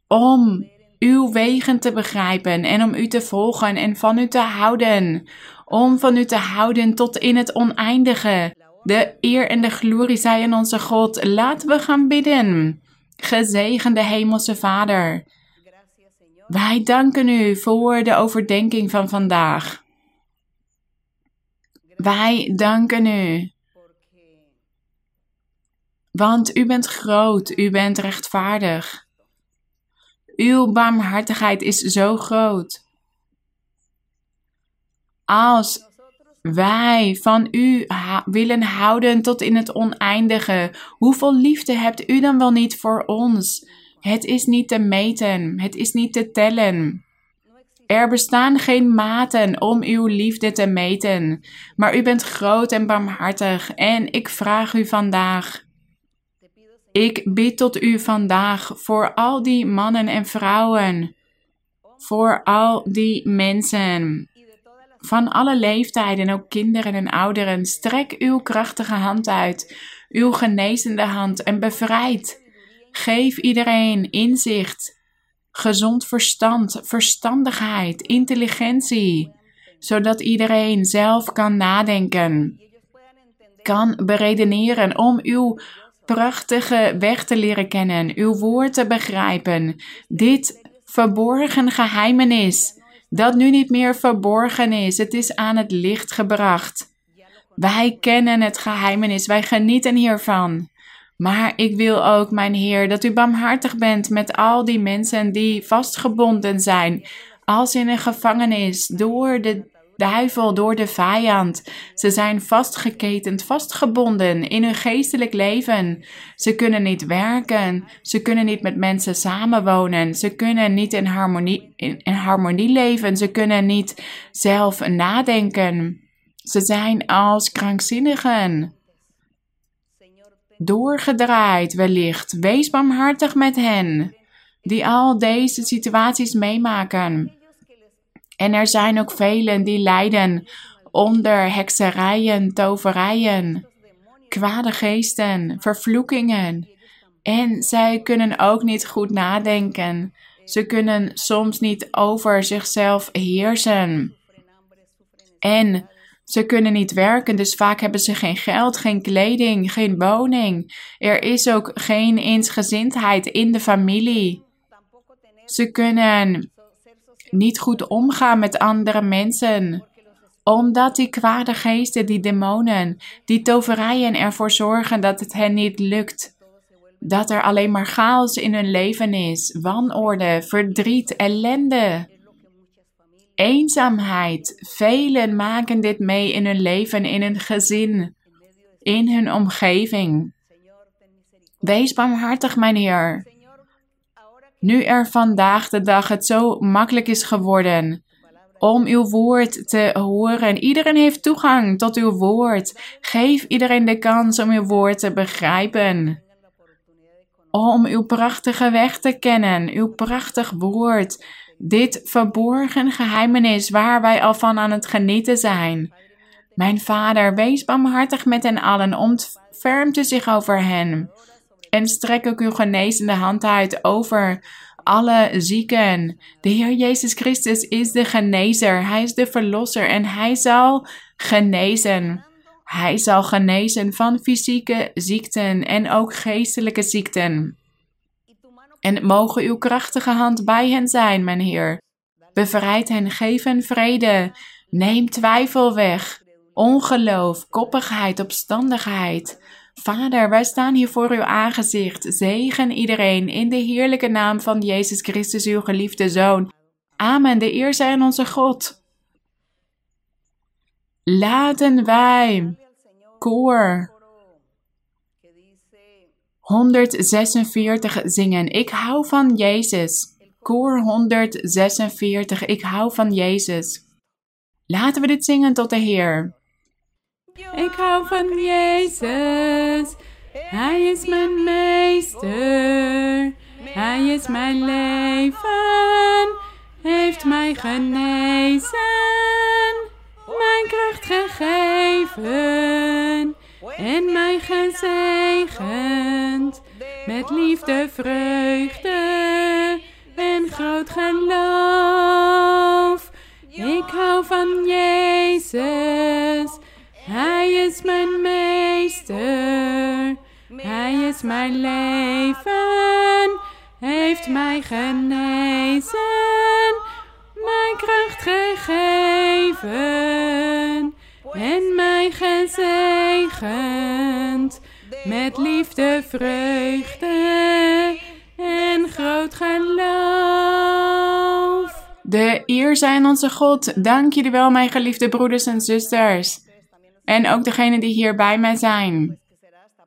Om uw wegen te begrijpen en om u te volgen en van u te houden om van u te houden tot in het oneindige. De eer en de glorie zij aan onze God. Laten we gaan bidden. Gezegende Hemelse Vader. Wij danken u voor de overdenking van vandaag. Wij danken u. Want u bent groot, u bent rechtvaardig. Uw barmhartigheid is zo groot als wij van u willen houden tot in het oneindige, hoeveel liefde hebt u dan wel niet voor ons? Het is niet te meten, het is niet te tellen. Er bestaan geen maten om uw liefde te meten, maar u bent groot en barmhartig en ik vraag u vandaag. Ik bid tot u vandaag voor al die mannen en vrouwen, voor al die mensen van alle leeftijden, ook kinderen en ouderen. Strek uw krachtige hand uit, uw genezende hand en bevrijd. Geef iedereen inzicht, gezond verstand, verstandigheid, intelligentie, zodat iedereen zelf kan nadenken, kan beredeneren om uw prachtige weg te leren kennen, uw woord te begrijpen, dit verborgen geheimenis dat nu niet meer verborgen is. Het is aan het licht gebracht. Wij kennen het geheimenis, wij genieten hiervan. Maar ik wil ook, mijn Heer, dat u barmhartig bent met al die mensen die vastgebonden zijn, als in een gevangenis, door de duivel, door de vijand. Ze zijn vastgeketend, vastgebonden in hun geestelijk leven. Ze kunnen niet werken, ze kunnen niet met mensen samenwonen, ze kunnen niet in harmonie, in, in harmonie leven, ze kunnen niet zelf nadenken. Ze zijn als krankzinnigen. Doorgedraaid wellicht. Wees barmhartig met hen, die al deze situaties meemaken. En er zijn ook velen die lijden onder hekserijen, toverijen, kwade geesten, vervloekingen. En zij kunnen ook niet goed nadenken. Ze kunnen soms niet over zichzelf heersen. En ze kunnen niet werken, dus vaak hebben ze geen geld, geen kleding, geen woning. Er is ook geen eensgezindheid in de familie. Ze kunnen niet goed omgaan met andere mensen. Omdat die kwade geesten, die demonen, die toverijen ervoor zorgen dat het hen niet lukt. Dat er alleen maar chaos in hun leven is, wanorde, verdriet, ellende. Eenzaamheid. Velen maken dit mee in hun leven, in hun gezin, in hun omgeving. Wees barmhartig, mijn Heer. Nu er vandaag de dag het zo makkelijk is geworden om uw woord te horen. Iedereen heeft toegang tot uw woord. Geef iedereen de kans om uw woord te begrijpen. Om uw prachtige weg te kennen, uw prachtig woord. Dit verborgen geheimenis waar wij al van aan het genieten zijn. Mijn vader, wees barmhartig met hen allen, ontfermt zich over hen. En strek ook uw genezende hand uit over alle zieken. De Heer Jezus Christus is de genezer. Hij is de verlosser en hij zal genezen. Hij zal genezen van fysieke ziekten en ook geestelijke ziekten. En mogen uw krachtige hand bij hen zijn, mijn Heer. Bevrijd hen, geef hen vrede. Neem twijfel weg, ongeloof, koppigheid, opstandigheid. Vader, wij staan hier voor uw aangezicht. Zegen iedereen in de heerlijke naam van Jezus Christus, uw geliefde Zoon. Amen. De eer zij aan onze God. Laten wij, koor, 146 zingen. Ik hou van Jezus. Koor 146. Ik hou van Jezus. Laten we dit zingen tot de Heer. Ik hou van Jezus. Hij is mijn meester. Hij is mijn leven. Heeft mij genezen. Mijn kracht gegeven. En mij gezegend. Met liefde, vreugde en groot geloof. Ik hou van Jezus. Hij is mijn meester, hij is mijn leven, heeft mij genezen, mijn kracht gegeven en mij gezegend met liefde, vreugde en groot geloof. De eer zijn onze God. Dank jullie wel, mijn geliefde broeders en zusters. En ook degenen die hier bij mij zijn.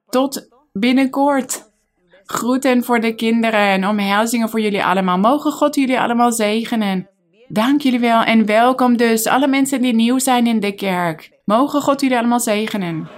Tot binnenkort. Groeten voor de kinderen en omhelzingen voor jullie allemaal. Mogen God jullie allemaal zegenen. Dank jullie wel en welkom dus alle mensen die nieuw zijn in de kerk. Mogen God jullie allemaal zegenen.